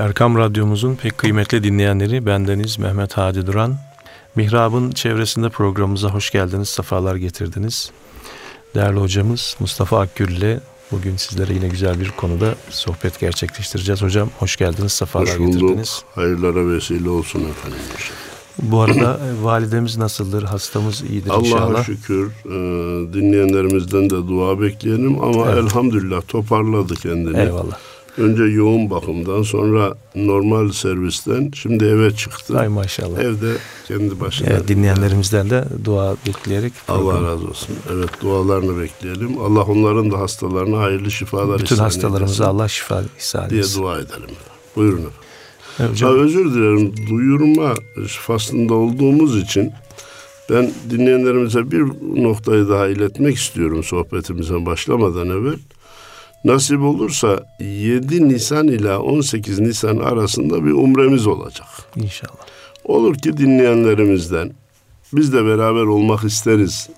Erkam Radyomuzun pek kıymetli dinleyenleri bendeniz Mehmet Hadi Duran. Mihrab'ın çevresinde programımıza hoş geldiniz, sefalar getirdiniz. Değerli hocamız Mustafa Akgül ile bugün sizlere yine güzel bir konuda sohbet gerçekleştireceğiz. Hocam hoş geldiniz, sefalar hoş bulduk. getirdiniz. Hayırlara vesile olsun efendim. Bu arada e, validemiz nasıldır? Hastamız iyidir Allah'a inşallah. Allah'a şükür e, dinleyenlerimizden de dua bekleyelim ama evet. elhamdülillah toparladı kendini. Eyvallah. Önce yoğun bakımdan sonra normal servisten şimdi eve çıktı. Ay maşallah. Evde kendi başına. Evet, dinleyenlerimizden de dua bekleyerek. Allah razı olsun. Evet dualarını bekleyelim. Allah onların da hastalarına hayırlı şifalar Bütün hastalarımıza Allah şifa ihsan etsin. diye dua edelim. Buyurun efendim. Evet, hocam. Ha, özür dilerim. Duyurma faslında olduğumuz için ben dinleyenlerimize bir noktayı daha iletmek istiyorum sohbetimize başlamadan evvel. Nasip olursa 7 Nisan ile 18 Nisan arasında bir umremiz olacak. İnşallah. Olur ki dinleyenlerimizden biz de beraber olmak isteriz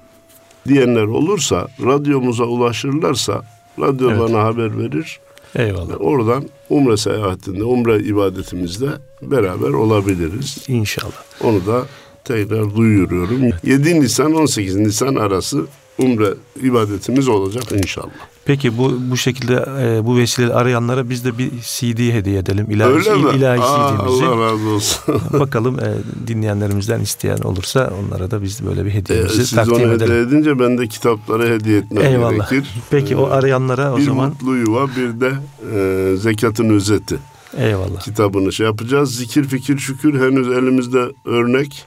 diyenler olursa radyomuza ulaşırlarsa radyo evet. bana haber verir. Eyvallah. Oradan umre seyahatinde, umre ibadetimizde beraber olabiliriz. İnşallah. Onu da tekrar duyuruyorum. 7 Nisan 18 Nisan arası umre ibadetimiz olacak inşallah. Peki bu bu şekilde e, bu vesileyle arayanlara biz de bir CD hediye edelim. İlahi, Öyle mi? ilahi Aa, CD'mizi. Allah razı olsun. Bakalım e, dinleyenlerimizden isteyen olursa onlara da biz böyle bir hediyemizi e, siz takdim onu edelim. hediye edince ben de kitapları hediye etmem Eyvallah. gerekir. Peki o arayanlara o bir zaman. mutlu yuva bir de e, zekatın özeti. Eyvallah. Kitabını şey yapacağız. Zikir fikir şükür henüz elimizde örnek.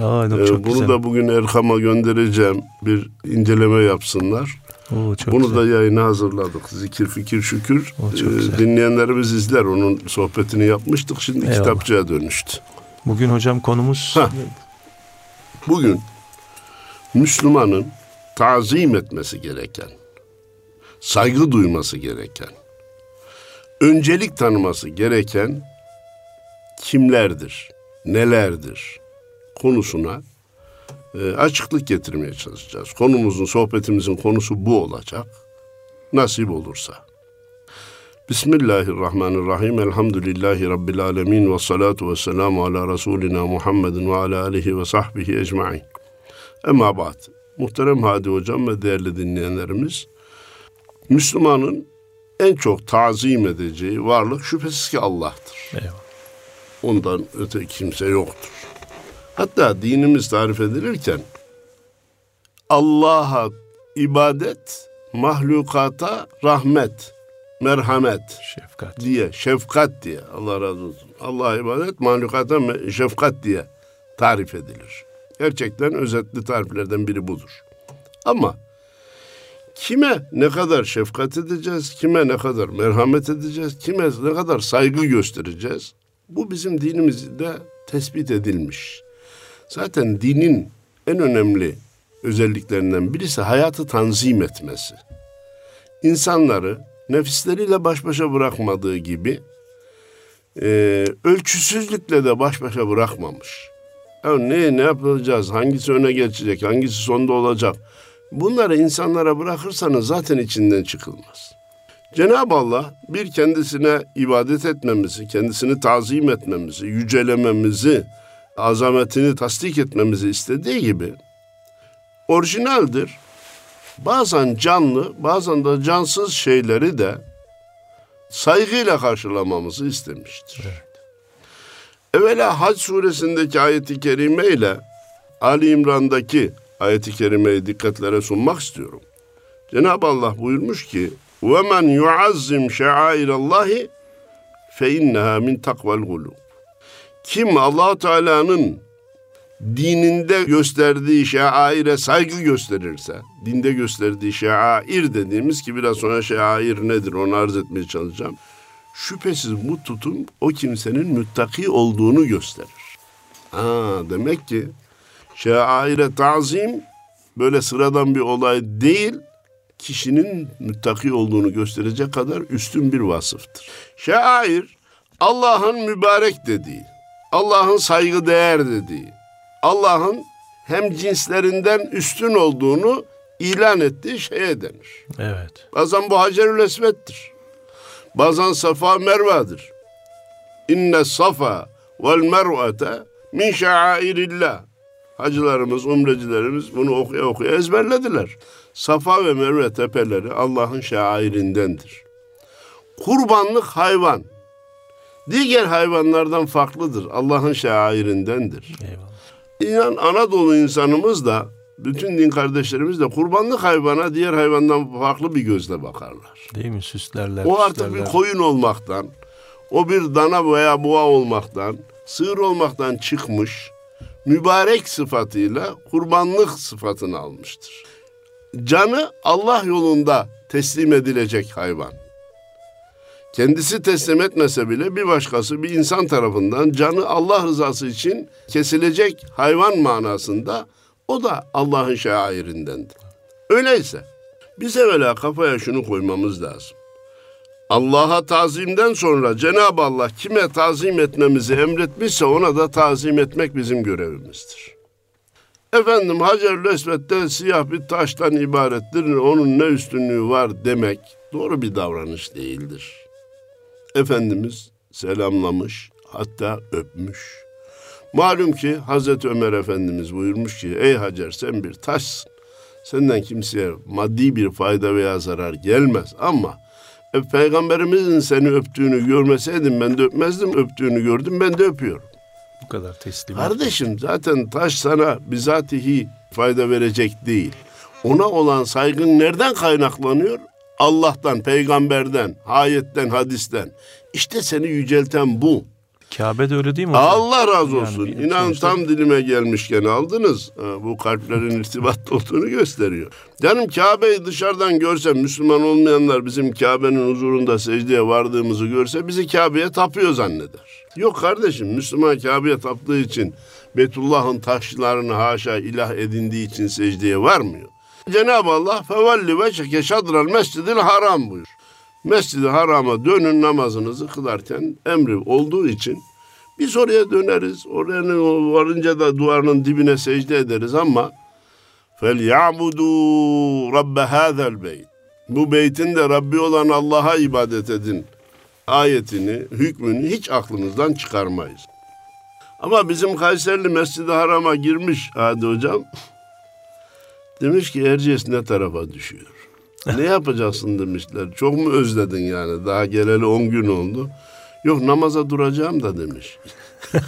Aa, çok Ee, bunu güzel. da bugün Erkam'a göndereceğim. Bir inceleme yapsınlar. Oo, çok Bunu güzel. da yayına hazırladık. Zikir fikir şükür. O çok Ee, dinleyenlerimiz izler. Onun sohbetini yapmıştık. Şimdi Eyvallah. kitapçıya dönüştü. Bugün hocam konumuz Ha. Bugün Müslümanın tazim etmesi gereken, saygı duyması gereken, öncelik tanıması gereken kimlerdir, nelerdir konusuna e, açıklık getirmeye çalışacağız. Konumuzun, sohbetimizin konusu bu olacak. Nasip olursa. Bismillahirrahmanirrahim. Elhamdülillahi Rabbil alemin. Ve salatu ve selamu ala Resulina Muhammedin ve ala alihi ve sahbihi ecma'in. Ama ba'd. Muhterem Hadi Hocam ve değerli dinleyenlerimiz, Müslümanın en çok tazim edeceği varlık şüphesiz ki Allah'tır. Eyvallah. Ondan öte kimse yoktur. Hatta dinimiz tarif edilirken Allah'a ibadet, mahlukata rahmet, merhamet şefkat. diye, şefkat diye Allah razı olsun. Allah'a ibadet, mahlukata şefkat diye tarif edilir. Gerçekten özetli tariflerden biri budur. Ama kime ne kadar şefkat edeceğiz, kime ne kadar merhamet edeceğiz, kime ne kadar saygı göstereceğiz? Bu bizim dinimizde tespit edilmiş. Zaten dinin en önemli özelliklerinden birisi hayatı tanzim etmesi. İnsanları nefisleriyle baş başa bırakmadığı gibi e, ölçüsüzlükle de baş başa bırakmamış. Ya ne, ne yapacağız, hangisi öne geçecek, hangisi sonda olacak? Bunları insanlara bırakırsanız zaten içinden çıkılmaz. Cenab-ı Allah bir kendisine ibadet etmemizi, kendisini tazim etmemizi, yücelememizi, azametini tasdik etmemizi istediği gibi orijinaldir. Bazen canlı, bazen de cansız şeyleri de saygıyla karşılamamızı istemiştir. Evvela Hac suresindeki ayeti kerime ile Ali İmran'daki ayeti kerimeyi dikkatlere sunmak istiyorum. Cenab-ı Allah buyurmuş ki وَمَنْ يُعَزِّمْ شَعَائِرَ اللّٰهِ فَاِنَّهَا مِنْ تَقْوَ الْغُلُوبِ kim allah Teala'nın dininde gösterdiği şaire saygı gösterirse, dinde gösterdiği şair dediğimiz ki biraz sonra şair nedir onu arz etmeye çalışacağım. Şüphesiz bu tutum o kimsenin müttaki olduğunu gösterir. Ha, demek ki şaire tazim böyle sıradan bir olay değil, kişinin müttaki olduğunu gösterecek kadar üstün bir vasıftır. Şair Allah'ın mübarek dediği, Allah'ın saygı değer dediği, Allah'ın hem cinslerinden üstün olduğunu ilan ettiği şeye denir. Evet. Bazen bu Hacerül Esved'dir. Bazen Safa Merva'dır. İnne safa vel mer'ate min şairillah. Hacılarımız, umrecilerimiz bunu okuya okuya ezberlediler. Safa ve Merve tepeleri Allah'ın şairindendir. Kurbanlık hayvan diğer hayvanlardan farklıdır. Allah'ın şairindendir. Eyvallah. İnan Anadolu insanımız da bütün din kardeşlerimiz de kurbanlık hayvana diğer hayvandan farklı bir gözle bakarlar. Değil mi? Süslerler. O artık süslerler. bir koyun olmaktan, o bir dana veya boğa olmaktan, sığır olmaktan çıkmış, mübarek sıfatıyla kurbanlık sıfatını almıştır. Canı Allah yolunda teslim edilecek hayvan. Kendisi teslim etmese bile bir başkası bir insan tarafından canı Allah rızası için kesilecek hayvan manasında o da Allah'ın şairindendir. Öyleyse biz evvela kafaya şunu koymamız lazım. Allah'a tazimden sonra Cenab-ı Allah kime tazim etmemizi emretmişse ona da tazim etmek bizim görevimizdir. Efendim Hacer-ül Esved'de siyah bir taştan ibarettir, onun ne üstünlüğü var demek doğru bir davranış değildir. Efendimiz selamlamış, hatta öpmüş. Malum ki Hazreti Ömer Efendimiz buyurmuş ki ey Hacer sen bir taşsın. Senden kimseye maddi bir fayda veya zarar gelmez ama e, peygamberimizin seni öptüğünü görmeseydim ben de öpmezdim. Öptüğünü gördüm ben de öpüyorum. Bu kadar teslim. Kardeşim zaten taş sana bizatihi fayda verecek değil. Ona olan saygın nereden kaynaklanıyor? Allah'tan, peygamberden, ayetten, hadisten. İşte seni yücelten bu. Kabe de öyle değil mi? Hocam? Allah razı olsun. Yani İnan sonuçta... tam dilime gelmişken aldınız. Bu kalplerin irtibatlı olduğunu gösteriyor. Canım Kabe'yi dışarıdan görse Müslüman olmayanlar bizim Kabe'nin huzurunda secdeye vardığımızı görse bizi Kabe'ye tapıyor zanneder. Yok kardeşim Müslüman Kabe'ye taptığı için Betullah'ın taşlarını haşa ilah edindiği için secdeye varmıyor. Cenab-ı Allah fevalli ve çeke şadral mescidil haram buyur. Mescid-i Haram'a dönün namazınızı kılarken emri olduğu için biz oraya döneriz. Oraya varınca da duvarın dibine secde ederiz ama fel ya'budu rabbe hazel beyt. Bu beytin de Rabbi olan Allah'a ibadet edin. Ayetini, hükmünü hiç aklınızdan çıkarmayız. Ama bizim Kayserli Mescid-i Haram'a girmiş Hadi hocam. Demiş ki Erciyes ne tarafa düşüyor? ne yapacaksın demişler. Çok mu özledin yani? Daha geleli on gün oldu. Yok namaza duracağım da demiş.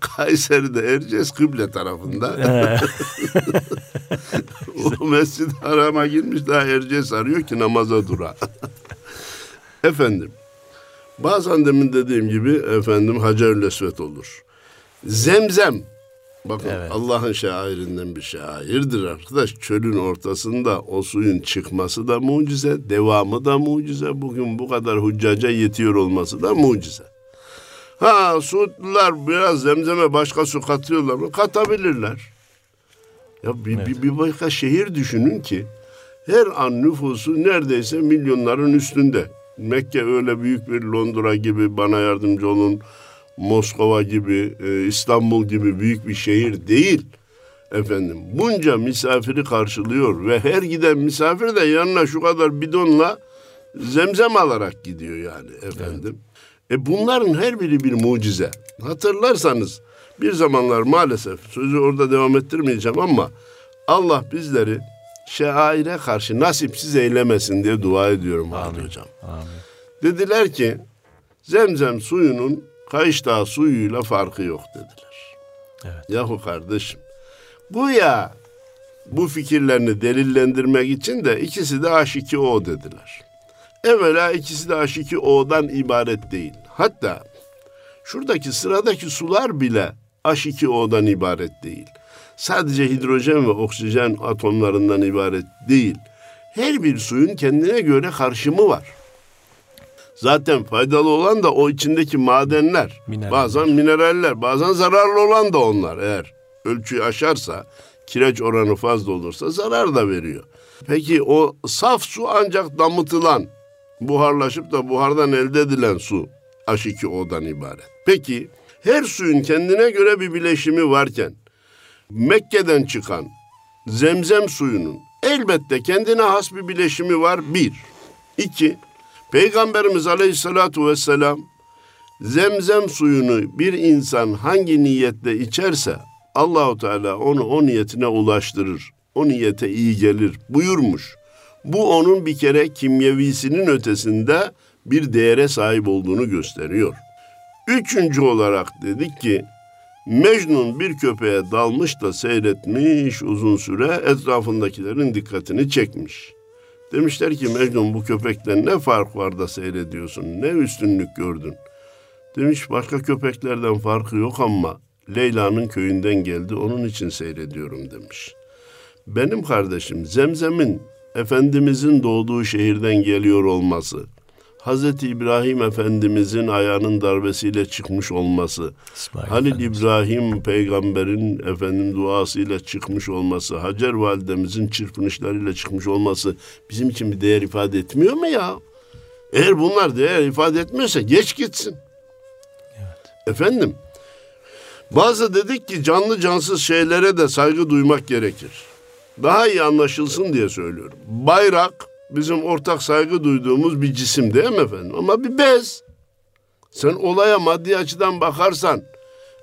Kayseri'de Erciyes kıble tarafında. o mescid harama girmiş daha Erciyes arıyor ki namaza dura. efendim. Bazen demin dediğim gibi efendim Hacer-ül Esvet olur. Zemzem Bakın evet. Allah'ın şairinden bir şairdir arkadaş. Çölün ortasında o suyun çıkması da mucize, devamı da mucize. Bugün bu kadar hüccaca yetiyor olması da mucize. Ha Suudlular biraz zemzeme başka su katıyorlar mı? Katabilirler. Ya bir, evet. bir, bir başka şehir düşünün ki her an nüfusu neredeyse milyonların üstünde. Mekke öyle büyük bir Londra gibi bana yardımcı olun Moskova gibi, e, İstanbul gibi büyük bir şehir değil. Efendim bunca misafiri karşılıyor ve her giden misafir de yanına şu kadar bidonla zemzem alarak gidiyor yani efendim. Evet. E bunların her biri bir mucize. Hatırlarsanız bir zamanlar maalesef sözü orada devam ettirmeyeceğim ama Allah bizleri şaire karşı nasipsiz eylemesin diye dua ediyorum Amin. Hocam. Amin. Dediler ki zemzem suyunun Kayış Dağı suyuyla farkı yok dediler. Evet. Yahu kardeşim bu ya bu fikirlerini delillendirmek için de ikisi de H2O dediler. Evvela ikisi de H2O'dan ibaret değil. Hatta şuradaki sıradaki sular bile H2O'dan ibaret değil. Sadece hidrojen ve oksijen atomlarından ibaret değil. Her bir suyun kendine göre karşımı var. Zaten faydalı olan da o içindeki madenler. Mineraller. Bazen mineraller, bazen zararlı olan da onlar. Eğer ölçüyü aşarsa, kireç oranı fazla olursa zarar da veriyor. Peki o saf su ancak damıtılan, buharlaşıp da buhardan elde edilen su H2O'dan ibaret. Peki her suyun kendine göre bir bileşimi varken Mekke'den çıkan zemzem suyunun elbette kendine has bir bileşimi var bir. İki, Peygamberimiz Aleyhisselatu Vesselam Zemzem suyunu bir insan hangi niyetle içerse Allahu Teala onu o niyetine ulaştırır. O niyete iyi gelir buyurmuş. Bu onun bir kere kimyevisinin ötesinde bir değere sahip olduğunu gösteriyor. Üçüncü olarak dedik ki Mecnun bir köpeğe dalmış da seyretmiş uzun süre etrafındakilerin dikkatini çekmiş. Demişler ki Mecnun bu köpekten ne fark var da seyrediyorsun, ne üstünlük gördün. Demiş başka köpeklerden farkı yok ama Leyla'nın köyünden geldi onun için seyrediyorum demiş. Benim kardeşim Zemzem'in Efendimizin doğduğu şehirden geliyor olması, Hazreti İbrahim Efendimizin ayağının darbesiyle çıkmış olması, İsmail Halil Efendimiz. İbrahim peygamberin efendim duasıyla çıkmış olması, Hacer validemizin çırpınışlarıyla çıkmış olması bizim için bir değer ifade etmiyor mu ya? Eğer bunlar değer ifade etmiyorsa geç gitsin. Evet. Efendim, bazı dedik ki canlı cansız şeylere de saygı duymak gerekir. Daha iyi anlaşılsın diye söylüyorum. Bayrak bizim ortak saygı duyduğumuz bir cisim değil mi efendim? Ama bir bez. Sen olaya maddi açıdan bakarsan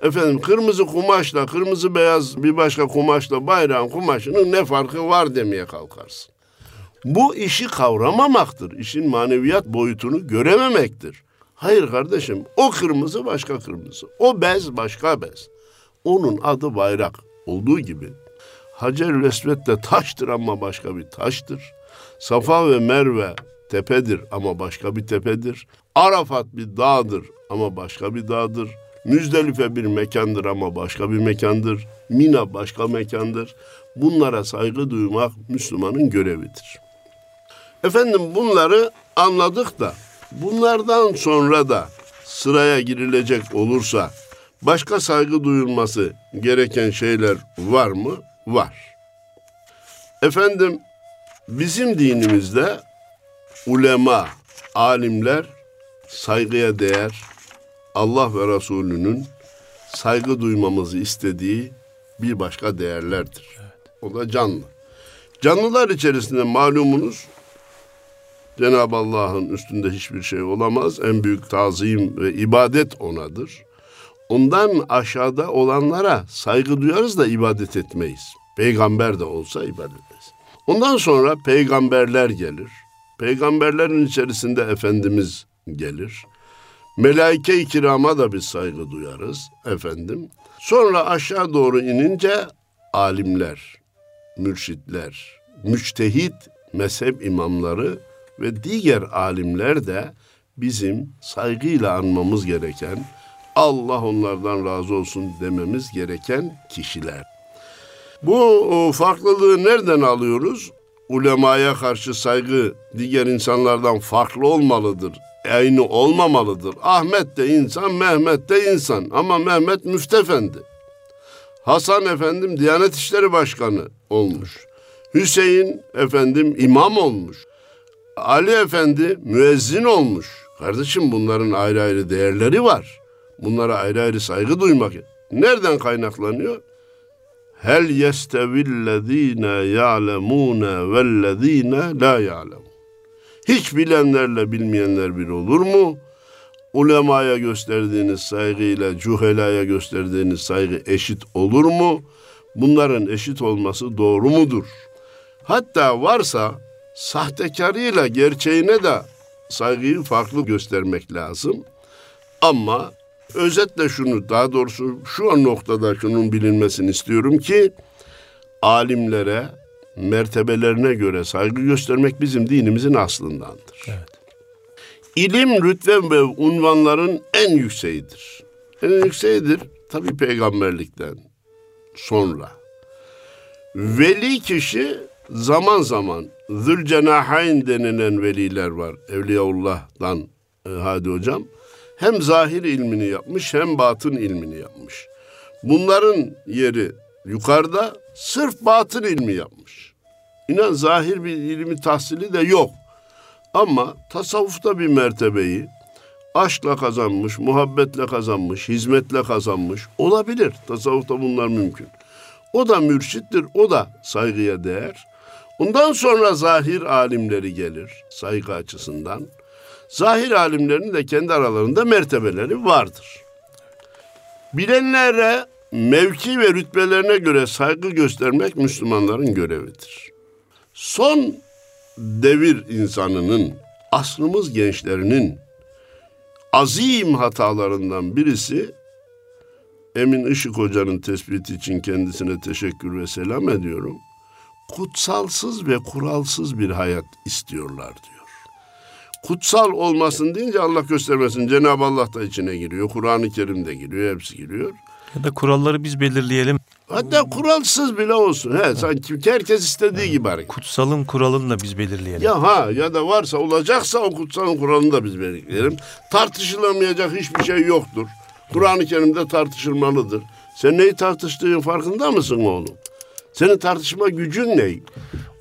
efendim kırmızı kumaşla kırmızı beyaz bir başka kumaşla bayrağın kumaşının ne farkı var demeye kalkarsın. Bu işi kavramamaktır. İşin maneviyat boyutunu görememektir. Hayır kardeşim o kırmızı başka kırmızı. O bez başka bez. Onun adı bayrak olduğu gibi Hacer-ül Esved de taştır ama başka bir taştır. Safa ve Merve tepedir ama başka bir tepedir. Arafat bir dağdır ama başka bir dağdır. Müzdelife bir mekandır ama başka bir mekandır. Mina başka mekandır. Bunlara saygı duymak Müslümanın görevidir. Efendim bunları anladık da bunlardan sonra da sıraya girilecek olursa başka saygı duyulması gereken şeyler var mı? Var. Efendim Bizim dinimizde ulema, alimler saygıya değer, Allah ve Resulünün saygı duymamızı istediği bir başka değerlerdir. O da canlı. Canlılar içerisinde malumunuz Cenab-ı Allah'ın üstünde hiçbir şey olamaz. En büyük tazim ve ibadet onadır. Ondan aşağıda olanlara saygı duyarız da ibadet etmeyiz. Peygamber de olsa ibadet Ondan sonra peygamberler gelir. Peygamberlerin içerisinde Efendimiz gelir. Melaike-i kirama da bir saygı duyarız efendim. Sonra aşağı doğru inince alimler, mürşitler, müçtehit mezhep imamları ve diğer alimler de bizim saygıyla anmamız gereken, Allah onlardan razı olsun dememiz gereken kişiler. Bu farklılığı nereden alıyoruz? Ulemaya karşı saygı diğer insanlardan farklı olmalıdır. Aynı olmamalıdır. Ahmet de insan, Mehmet de insan. Ama Mehmet müftefendi. Hasan efendim Diyanet İşleri Başkanı olmuş. Hüseyin efendim imam olmuş. Ali efendi müezzin olmuş. Kardeşim bunların ayrı ayrı değerleri var. Bunlara ayrı ayrı saygı duymak. Nereden kaynaklanıyor? Hel yestevillezine ya'lemune vellezine la ya'lemun. Hiç bilenlerle bilmeyenler bir olur mu? Ulemaya gösterdiğiniz saygıyla cuhelaya gösterdiğiniz saygı eşit olur mu? Bunların eşit olması doğru mudur? Hatta varsa sahtekarıyla gerçeğine de saygıyı farklı göstermek lazım. Ama Özetle şunu, daha doğrusu şu an noktada şunun bilinmesini istiyorum ki alimlere mertebelerine göre saygı göstermek bizim dinimizin aslındandır. Evet. İlim, rütbe ve unvanların en yükseğidir. En yükseğidir tabi peygamberlikten sonra. Veli kişi zaman zaman Zülcenahayn denilen veliler var. Evliyaullah'dan e, Hadi Hocam hem zahir ilmini yapmış hem batın ilmini yapmış. Bunların yeri yukarıda sırf batın ilmi yapmış. İnan zahir bir ilmi tahsili de yok. Ama tasavvufta bir mertebeyi aşkla kazanmış, muhabbetle kazanmış, hizmetle kazanmış olabilir. Tasavvufta bunlar mümkün. O da mürşittir, o da saygıya değer. Ondan sonra zahir alimleri gelir saygı açısından. Zahir alimlerin de kendi aralarında mertebeleri vardır. Bilenlere mevki ve rütbelerine göre saygı göstermek Müslümanların görevidir. Son devir insanının, asrımız gençlerinin azim hatalarından birisi Emin Işık Hoca'nın tespiti için kendisine teşekkür ve selam ediyorum. Kutsalsız ve kuralsız bir hayat istiyorlar diyor. Kutsal olmasın deyince Allah göstermesin Cenab-ı Allah da içine giriyor. Kur'an-ı Kerim de giriyor, hepsi giriyor. Ya da kuralları biz belirleyelim. Hatta kuralsız bile olsun. He, sanki herkes istediği gibi hareket. Kutsalın kuralını da biz belirleyelim. Ya ha ya da varsa olacaksa o kutsalın kuralını da biz belirleyelim. Tartışılamayacak hiçbir şey yoktur. Kur'an-ı Kerim'de tartışılmalıdır. Sen neyi tartıştığın farkında mısın oğlum? Senin tartışma gücün ne?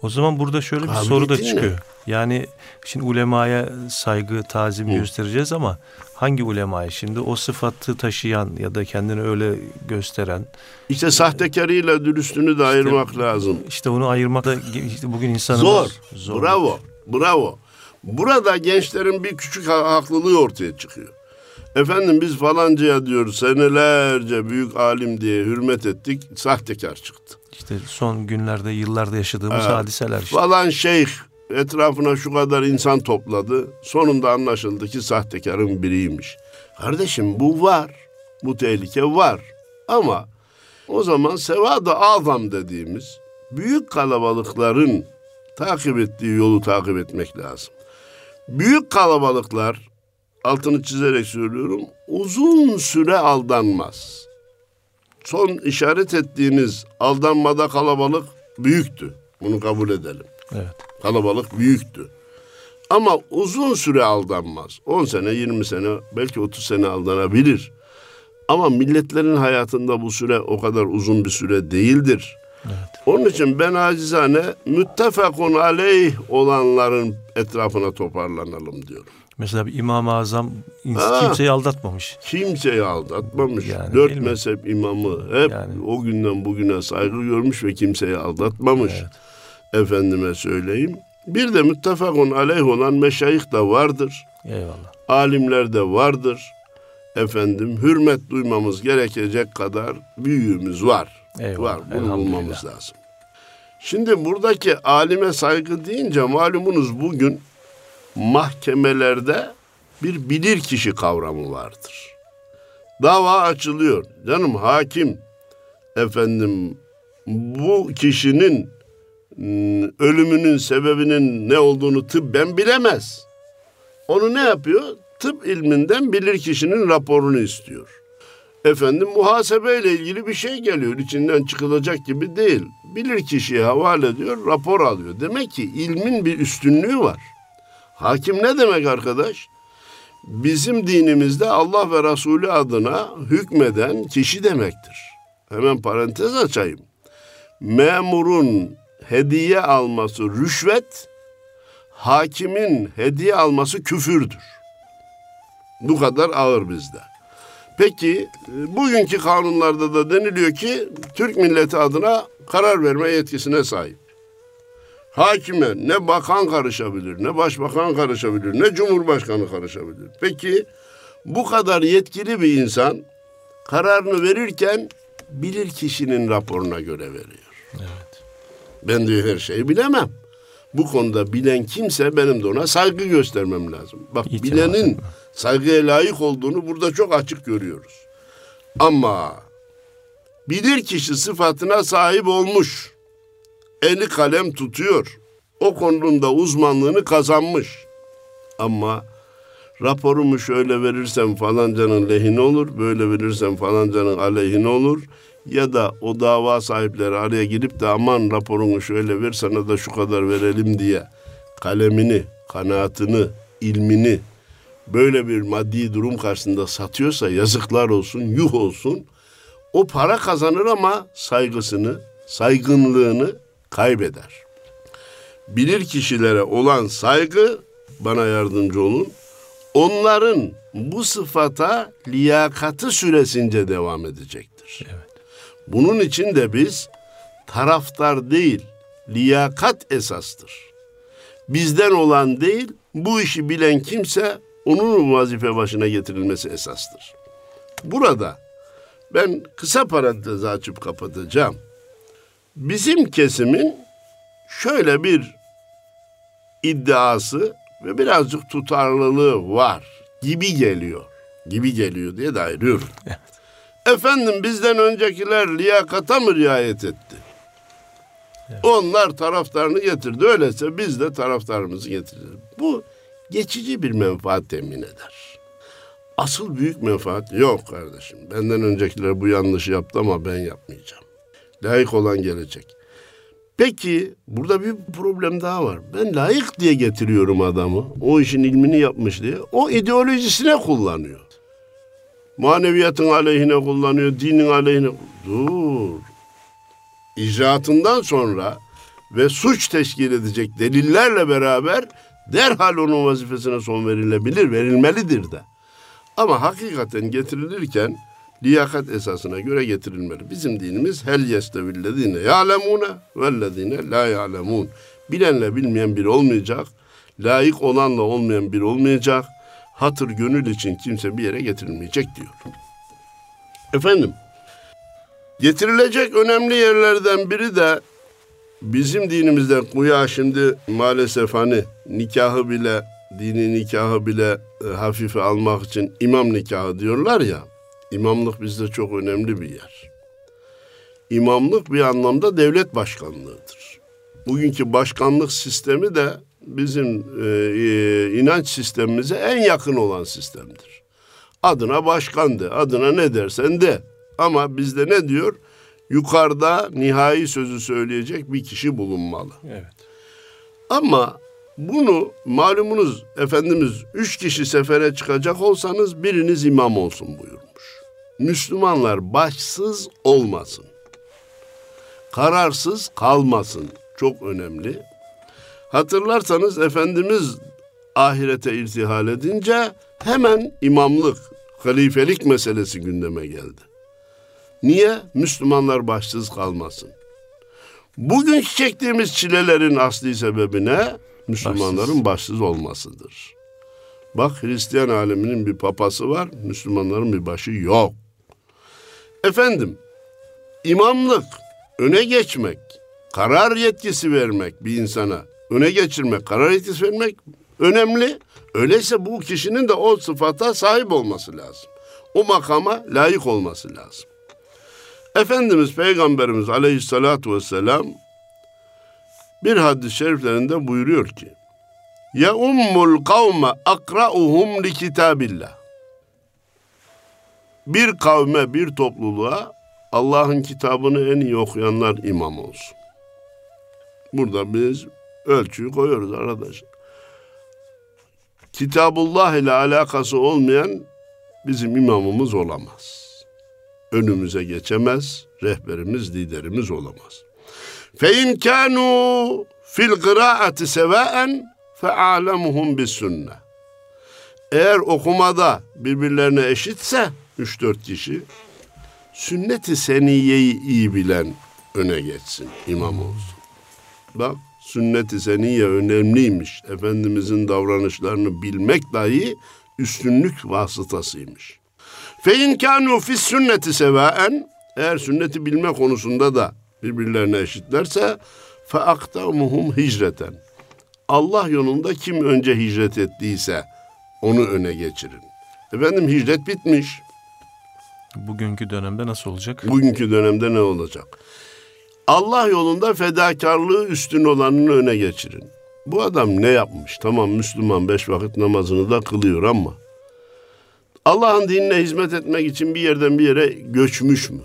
O zaman burada şöyle bir soru da çıkıyor. Yani şimdi ulemaya saygı, tazim göstereceğiz ama hangi ulemaya? Şimdi o sıfatı taşıyan ya da kendini öyle gösteren İşte sahtekarıyla dürüstünü de ayırmak lazım. işte onu ayırmak da işte bugün insanın Zor. Bravo. Bravo. Burada gençlerin bir küçük ha- haklılığı ortaya çıkıyor. Efendim biz falancaya diyoruz senelerce büyük alim diye hürmet ettik. Sahtekar çıktı. İşte son günlerde, yıllarda yaşadığımız Evet. hadiseler işte. Falan şeyh etrafına şu kadar insan topladı. Sonunda anlaşıldı ki sahtekarın biriymiş. Kardeşim bu var. Bu tehlike var. Ama o zaman sevada azam dediğimiz büyük kalabalıkların takip ettiği yolu takip etmek lazım. Büyük kalabalıklar altını çizerek söylüyorum uzun süre aldanmaz. Son işaret ettiğiniz aldanmada kalabalık büyüktü. Bunu kabul edelim. Evet. Kalabalık büyüktü. Ama uzun süre aldanmaz. 10 sene, 20 sene, belki 30 sene aldanabilir. Ama milletlerin hayatında bu süre o kadar uzun bir süre değildir. Onun için ben acizane müttefakun aleyh olanların etrafına toparlanalım diyorum. Mesela bir İmam-ı Azam Ha. kimseyi aldatmamış. Kimseyi aldatmamış. Yani Dört mezhep imamı hep Yani. o günden bugüne saygı görmüş ve kimseyi aldatmamış. Efendime söyleyeyim. Bir de müttefakun aleyh olan meşayih de vardır. Eyvallah. Alimler de vardır. Efendim hürmet duymamız gerekecek kadar büyüğümüz var. Eyvallah, Var. Bunu bulmamız lazım. Şimdi buradaki alime saygı deyince malumunuz bugün mahkemelerde bir bilir kişi kavramı vardır. Dava açılıyor. Canım hakim efendim bu kişinin mm, ölümünün sebebinin ne olduğunu tıbben bilemez. Onu ne yapıyor? Tıp ilminden bilir kişinin raporunu istiyor. Efendim muhasebeyle ilgili bir şey geliyor. İçinden çıkılacak gibi değil. Bilir kişiye havale ediyor, rapor alıyor. Demek ki ilmin bir üstünlüğü var. Hakim ne demek arkadaş? Bizim dinimizde Allah ve Resulü adına hükmeden kişi demektir. Hemen parantez açayım. Memurun hediye alması rüşvet, hakimin hediye alması küfürdür. Bu kadar ağır bizde. Peki e, bugünkü kanunlarda da deniliyor ki Türk milleti adına karar verme yetkisine sahip. Hakime ne bakan karışabilir, ne başbakan karışabilir, ne cumhurbaşkanı karışabilir. Peki bu kadar yetkili bir insan kararını verirken bilir kişinin raporuna göre veriyor. Evet. Ben diyor her şeyi bilemem. Bu konuda bilen kimse benim de ona saygı göstermem lazım. Bak İtimat bilenin etme. saygıya layık olduğunu burada çok açık görüyoruz. Ama bilir kişi sıfatına sahip olmuş. Eli kalem tutuyor. O konuda uzmanlığını kazanmış. Ama raporumu şöyle verirsem falancanın lehine olur, böyle verirsem falancanın aleyhine olur. Ya da o dava sahipleri araya girip de aman raporunu şöyle ver sana da şu kadar verelim diye kalemini, kanaatını, ilmini böyle bir maddi durum karşısında satıyorsa yazıklar olsun, yuh olsun. O para kazanır ama saygısını, saygınlığını kaybeder. Bilir kişilere olan saygı bana yardımcı olun. Onların bu sıfata liyakatı süresince devam edecektir. Bunun için de biz taraftar değil, liyakat esastır. Bizden olan değil, Bu işi bilen kimse onun vazife başına getirilmesi esastır. Burada ben kısa parantez açıp kapatacağım. Bizim kesimin şöyle bir iddiası ve birazcık tutarlılığı var gibi geliyor. Gibi geliyor diye de ayırıyorum. Evet. Efendim bizden öncekiler liyakata mı riayet etti? Onlar taraftarını getirdi. Öyleyse biz de taraftarımızı getiririz. Bu geçici bir menfaat temin eder. Asıl büyük menfaat yok kardeşim. Benden öncekiler bu yanlışı yaptı ama ben yapmayacağım. Layık olan gelecek. Peki burada bir problem daha var. Ben layık diye getiriyorum adamı. O işin ilmini yapmış diye. O ideolojisine kullanıyor. Maneviyatın aleyhine kullanıyor, dinin aleyhine. Dur. İcraatından sonra ve suç teşkil edecek delillerle beraber derhal onun vazifesine son verilebilir, verilmelidir de. Ama hakikaten getirilirken liyakat esasına göre getirilmeli. Bizim dinimiz hel yestevillezine ya'lemune vellezine la ya'lemun. Bilenle bilmeyen bir olmayacak. Layık olanla olmayan bir olmayacak. Hatır gönül için kimse bir yere getirilmeyecek diyor. Efendim, getirilecek önemli yerlerden biri de bizim dinimizde kuya şimdi maalesef hani nikahı bile dini nikahı bile e, hafife almak için imam nikahı diyorlar ya. İmamlık bizde çok önemli bir yer. İmamlık bir anlamda devlet başkanlığıdır. Bugünkü başkanlık sistemi de bizim e, e, inanç sistemimize en yakın olan sistemdir. Adına başkan de, adına ne dersen de. Ama bizde ne diyor? Yukarıda nihai sözü söyleyecek bir kişi bulunmalı. Evet. Ama bunu malumunuz Efendimiz üç kişi sefere çıkacak olsanız biriniz imam olsun buyurmuş. Müslümanlar başsız olmasın. Kararsız kalmasın. Çok önemli. Hatırlarsanız Efendimiz ahirete irtihal edince hemen imamlık, halifelik meselesi gündeme geldi. Niye? Müslümanlar başsız kalmasın. Bugün çektiğimiz çilelerin asli sebebi ne? Müslümanların başsız olmasıdır. Bak Hristiyan aleminin bir papası var, Müslümanların bir başı yok. Efendim, imamlık, öne geçmek, karar yetkisi vermek bir insana, öne geçirmek, karar yetkisi vermek önemli. Öyleyse bu kişinin de o sıfata sahip olması lazım. O makama layık olması lazım. Efendimiz Peygamberimiz Aleyhissalatu vesselam bir hadis-i şeriflerinde buyuruyor ki Ya ummul kavme akra'uhum li kitabillah Bir kavme, bir topluluğa Allah'ın kitabını en iyi okuyanlar imam olsun. Burada biz ölçüyü koyuyoruz arkadaşlar. Kitabullah ile alakası olmayan bizim imamımız olamaz. Önümüze geçemez, rehberimiz, liderimiz olamaz. Fe in kanu fil kıraati sevaen fe alemuhum bis sünne. Eğer okumada birbirlerine eşitse 3-4 kişi sünnet-i seniyeyi iyi bilen öne geçsin, imam olsun. Bak sünnet-i seniye önemliymiş. Efendimizin davranışlarını bilmek dahi üstünlük vasıtasıymış. Fe in kanu fi sünneti sevaen eğer sünneti bilme konusunda da birbirlerine eşitlerse fe aktamuhum hicreten. Allah yolunda kim önce hicret ettiyse onu öne geçirin. Efendim hicret bitmiş. Bugünkü dönemde nasıl olacak? Bugünkü dönemde ne olacak? Allah yolunda fedakarlığı üstün olanını öne geçirin. Bu adam ne yapmış? Tamam Müslüman beş vakit namazını da kılıyor ama Allah'ın dinine hizmet etmek için bir yerden bir yere göçmüş mü?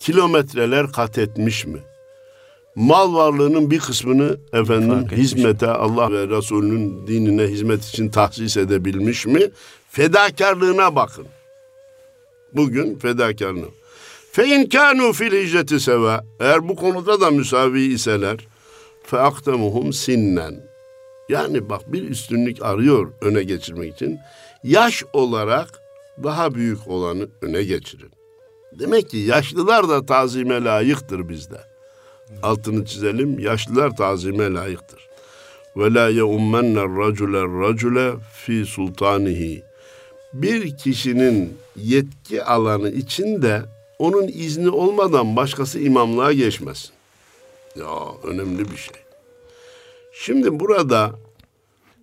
Kilometreler kat etmiş mi? Mal varlığının bir kısmını efendim hizmete Allah ve Resulünün dinine hizmet için tahsis edebilmiş mi? Fedakarlığına bakın. Bugün fedakarlığı. Fe in kanu fil hicreti seva. Eğer bu konuda da müsavi iseler fe aktemuhum sinnen. Yani bak bir üstünlük arıyor öne geçirmek için. Yaş olarak daha büyük olanı öne geçirin. Demek ki yaşlılar da tazime layıktır bizde. Altını çizelim. Yaşlılar tazime layıktır. ve la yeummenner racule racule fi sultanihi. Bir kişinin yetki alanı içinde onun izni olmadan başkası imamlığa geçmesin. Ya önemli bir şey. Şimdi burada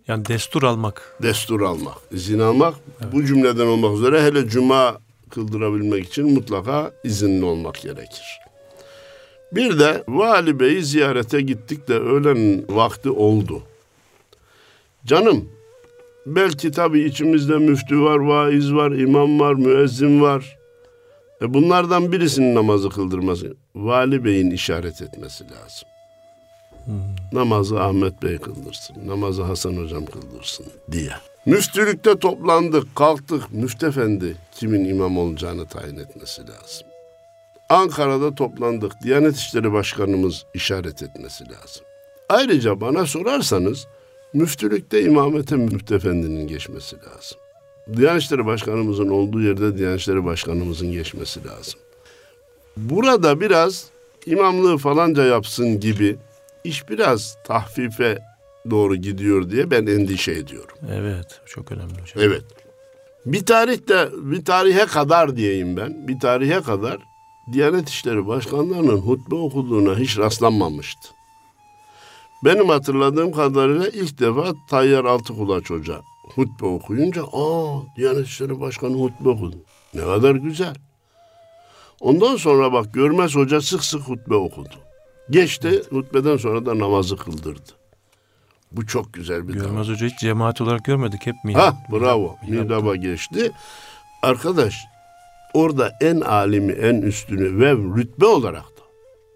Yani destur almak. destur almak, izin almak bu cümleden olmak üzere hele cuma kıldırabilmek için mutlaka izinli olmak gerekir. Bir de Vali Bey'i ziyarete gittik de öğlen vakti oldu. Canım belki tabii içimizde müftü var, vaiz var, imam var, müezzin var. E bunlardan birisinin namazı kıldırması. Vali Bey'in işaret etmesi lazım. Namazı Ahmet Bey kıldırsın, namazı Hasan Hocam kıldırsın diye. Müftülükte toplandık, kalktık. Müftü Efendi kimin imam olacağını tayin etmesi lazım. Ankara'da toplandık. Diyanet İşleri Başkanımız işaret etmesi lazım. Ayrıca bana sorarsanız müftülükte imamete Müftü Efendi'nin geçmesi lazım. Diyanet İşleri Başkanımızın olduğu yerde Diyanet İşleri Başkanımızın geçmesi lazım. Burada biraz imamlığı falanca yapsın gibi iş biraz tahfife doğru gidiyor diye ben endişe ediyorum. Evet, çok önemli hocam. Evet. Bir tarihte bir tarihe kadar diyeyim ben. Bir tarihe kadar Diyanet İşleri Başkanlarının hutbe okuduğuna hiç rastlanmamıştı. Benim hatırladığım kadarıyla ilk defa Tayyar Altıkulaç Hoca hutbe okuyunca aa Diyanet İşleri Başkanı hutbe okudu. Ne kadar güzel. Ondan sonra bak Görmez Hoca sık sık hutbe okudu. Geçti hutbeden sonra da namazı kıldırdı. Bu çok güzel bir davranış. Görmez Hoca hiç cemaat olarak görmedik. Hep mi? Ha bravo. Mihraba geçti. Arkadaş orada en alimi, en üstünü ve rütbe olarak da.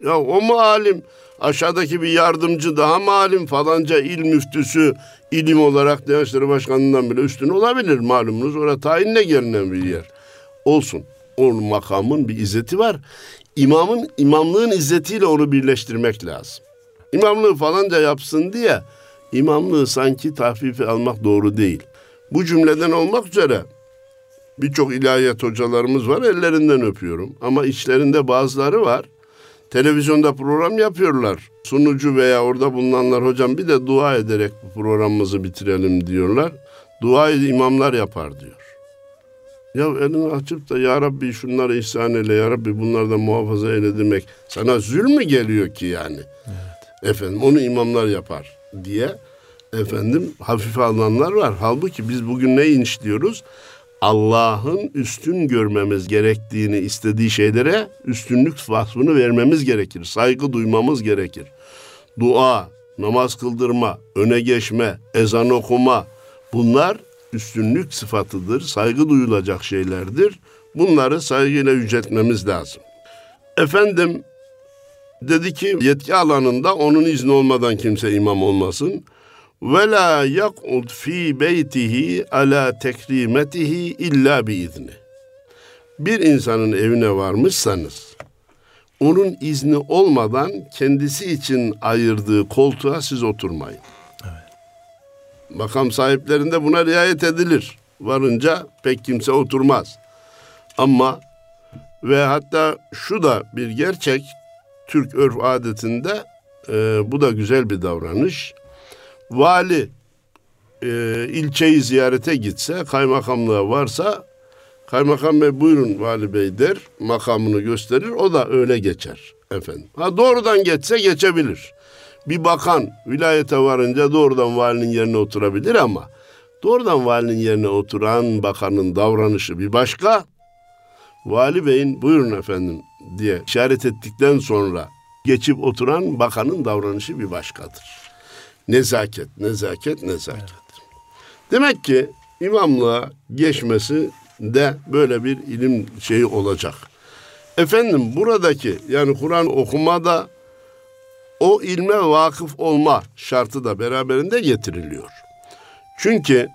Ya o mu alim? Aşağıdaki bir yardımcı daha mı alim? Falanca il müftüsü ilim olarak Diyanet Başkanı'ndan bile üstün olabilir malumunuz. Orada tayinle gelinen bir yer. Olsun. O makamın bir izzeti var. İmamın imamlığın izzetiyle onu birleştirmek lazım. İmamlığı falanca yapsın diye imamlığı sanki tahfife almak doğru değil. Bu cümleden olmak üzere birçok ilahiyat hocalarımız var ellerinden öpüyorum. Ama içlerinde bazıları var. Televizyonda program yapıyorlar. Sunucu veya orada bulunanlar hocam bir de dua ederek bu programımızı bitirelim diyorlar. Duayı imamlar yapar diyor. Ya elini açıp da ya Rabbi şunları ihsan eyle, ya Rabbi bunlardan muhafaza eyle demek sana zül mü geliyor ki yani? Efendim onu imamlar yapar diye efendim hafife alınanlar var. Halbuki biz bugün ne işliyoruz? Allah'ın üstün görmemiz gerektiğini istediği şeylere üstünlük vasfını vermemiz gerekir. Saygı duymamız gerekir. Dua, namaz kıldırma, öne geçme, ezan okuma bunlar üstünlük sıfatıdır. Saygı duyulacak şeylerdir. Bunları saygıyla yüceltmemiz lazım. Efendim dedi ki yetki alanında onun izni olmadan kimse imam olmasın. Ve la yak'ud fi beytihi ala tekrimetihi illa bi izni. Bir insanın evine varmışsanız onun izni olmadan kendisi için ayırdığı koltuğa siz oturmayın. Makam sahiplerinde buna riayet edilir. Varınca pek kimse oturmaz. Ama ve hatta şu da bir gerçek Türk örf adetinde e, bu da güzel bir davranış. Vali e, ilçeyi ziyarete gitse, kaymakamlığa varsa kaymakam bey buyurun vali bey der, makamını gösterir, o da öyle geçer efendim. Ha doğrudan geçse geçebilir. Bir bakan vilayete varınca doğrudan valinin yerine oturabilir ama doğrudan valinin yerine oturan bakanın davranışı bir başka. Vali beyin buyurun efendim diye işaret ettikten sonra geçip oturan bakanın davranışı bir başkadır. Nezaket, nezaket, nezaket. Demek ki imamlığa geçmesi de böyle bir ilim şeyi olacak. Efendim buradaki yani Kur'an okumada o ilme vakıf olma şartı da beraberinde getiriliyor. Çünkü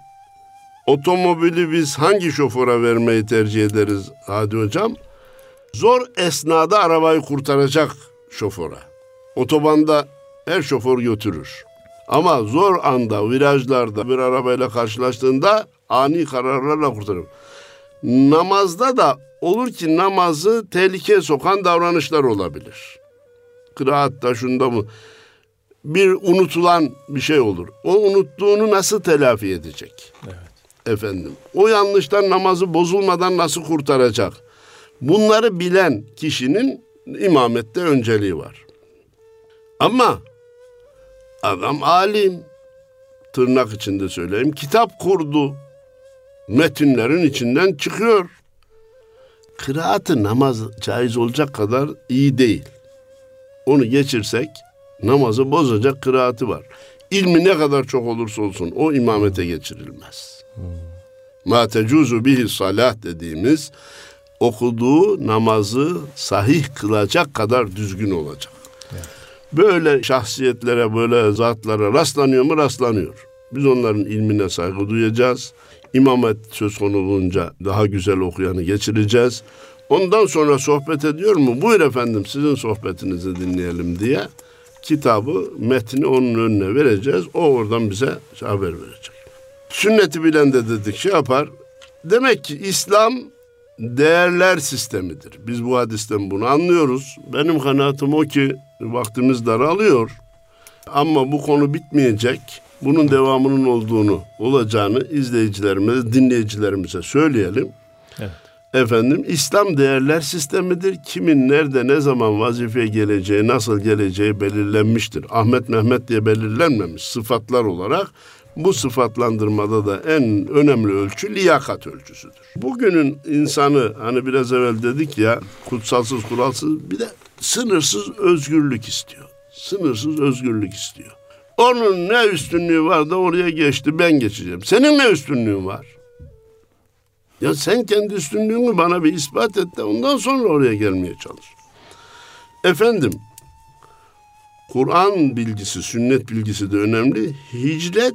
otomobili biz hangi şoföre vermeyi tercih ederiz Hadi Hocam? Zor esnada arabayı kurtaracak şoföre. Otobanda her şoför götürür. Ama zor anda virajlarda bir arabayla karşılaştığında ani kararlarla kurtarır. Namazda da olur ki namazı tehlikeye sokan davranışlar olabilir. Kıraatta şunda mı? bir unutulan bir şey olur. O unuttuğunu nasıl telafi edecek? Evet. Efendim. O yanlıştan namazı bozulmadan nasıl kurtaracak? Bunları bilen kişinin imamette önceliği var. Ama adam alim, tırnak içinde söyleyeyim, kitap kurdu. Metinlerin içinden çıkıyor. Kıraatı namaz caiz olacak kadar iyi değil. Onu geçirsek namazı bozacak kıraati var. İlmi ne kadar çok olursa olsun o imamete geçirilmez. Ma tecuzu bihi salah dediğimiz okuduğu namazı sahih kılacak kadar düzgün olacak. Böyle şahsiyetlere, böyle zatlara rastlanıyor mu? Rastlanıyor. Biz onların ilmine saygı duyacağız. İmamet söz konu olunca daha güzel okuyanı geçireceğiz. Ondan sonra sohbet ediyor mu? Buyur efendim sizin sohbetinizi dinleyelim diye kitabı, metni onun önüne vereceğiz. O oradan bize haber verecek. Sünneti bilen de dedik şey yapar. Demek ki İslam değerler sistemidir. Biz bu hadisten bunu anlıyoruz. Benim kanaatim o ki vaktimiz daralıyor. Ama bu konu bitmeyecek. Bunun devamının olduğunu, olacağını izleyicilerimize, dinleyicilerimize söyleyelim. Evet. Efendim İslam değerler sistemidir. Kimin nerede ne zaman vazifeye geleceği, nasıl geleceği belirlenmiştir. Ahmet Mehmet diye belirlenmemiş sıfatlar olarak bu sıfatlandırmada da en önemli ölçü liyakat ölçüsüdür. Bugünün insanı hani biraz evvel dedik ya kutsalsız kuralsız bir de sınırsız özgürlük istiyor. Sınırsız özgürlük istiyor. Onun ne üstünlüğü var da oraya geçti ben geçeceğim. Senin ne üstünlüğün var? Ya sen kendi üstünlüğünü bana bir ispat et de ondan sonra oraya gelmeye çalış. Efendim, Kur'an bilgisi, sünnet bilgisi de önemli. Hicret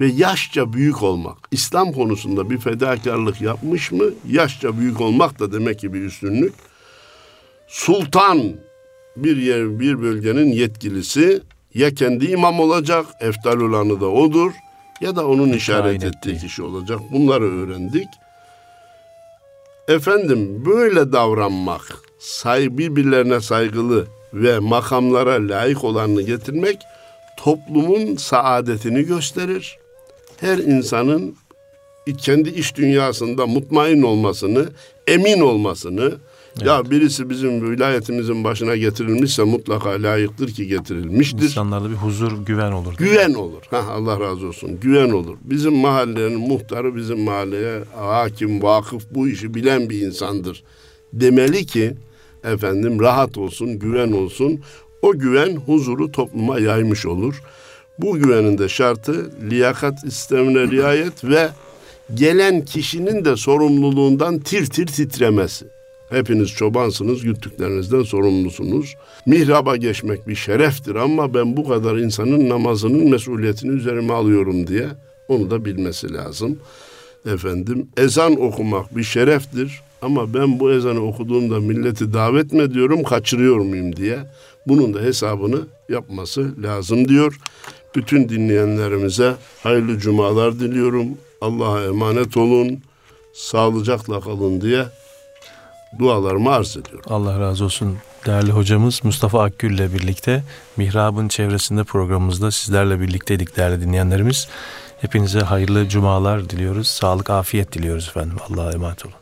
ve yaşça büyük olmak. İslam konusunda bir fedakarlık yapmış mı? Yaşça büyük olmak da demek ki bir üstünlük. Sultan bir yer, bir bölgenin yetkilisi ya kendi imam olacak, eftal olanı da odur ya da onun işaret ettiği ettiği. kişi olacak. Bunları öğrendik. Efendim böyle davranmak, say birbirlerine saygılı ve makamlara layık olanını getirmek toplumun saadetini gösterir. Her insanın kendi iş dünyasında mutmain olmasını, emin olmasını, ya birisi bizim vilayetimizin başına getirilmişse mutlaka layıktır ki getirilmiştir. İnsanlarda bir huzur, güven olur. Güven olur. Ha, Allah razı olsun. Güven olur. Bizim mahallenin muhtarı bizim mahalleye hakim, vakıf bu işi bilen bir insandır. Demeli ki efendim rahat olsun, güven olsun. O güven huzuru topluma yaymış olur. Bu güvenin de şartı liyakat sistemine riayet ve gelen kişinin de sorumluluğundan tir tir titremesi. Hepiniz çobansınız, güttüklerinizden sorumlusunuz. Mihraba geçmek bir şereftir ama ben bu kadar insanın namazının mesuliyetini üzerime alıyorum diye onu da bilmesi lazım. Efendim ezan okumak bir şereftir ama ben bu ezanı okuduğumda milleti davet mi ediyorum, kaçırıyor muyum diye bunun da hesabını yapması lazım diyor. Bütün dinleyenlerimize hayırlı cumalar diliyorum. Allah'a emanet olun. Sağlıcakla kalın diye dualarımı arz ediyorum. Allah razı olsun değerli hocamız Mustafa Akgül ile birlikte Mihrab'ın çevresinde programımızda sizlerle birlikteydik değerli dinleyenlerimiz. Hepinize hayırlı cumalar diliyoruz. Sağlık, afiyet diliyoruz efendim. Allah'a emanet olun.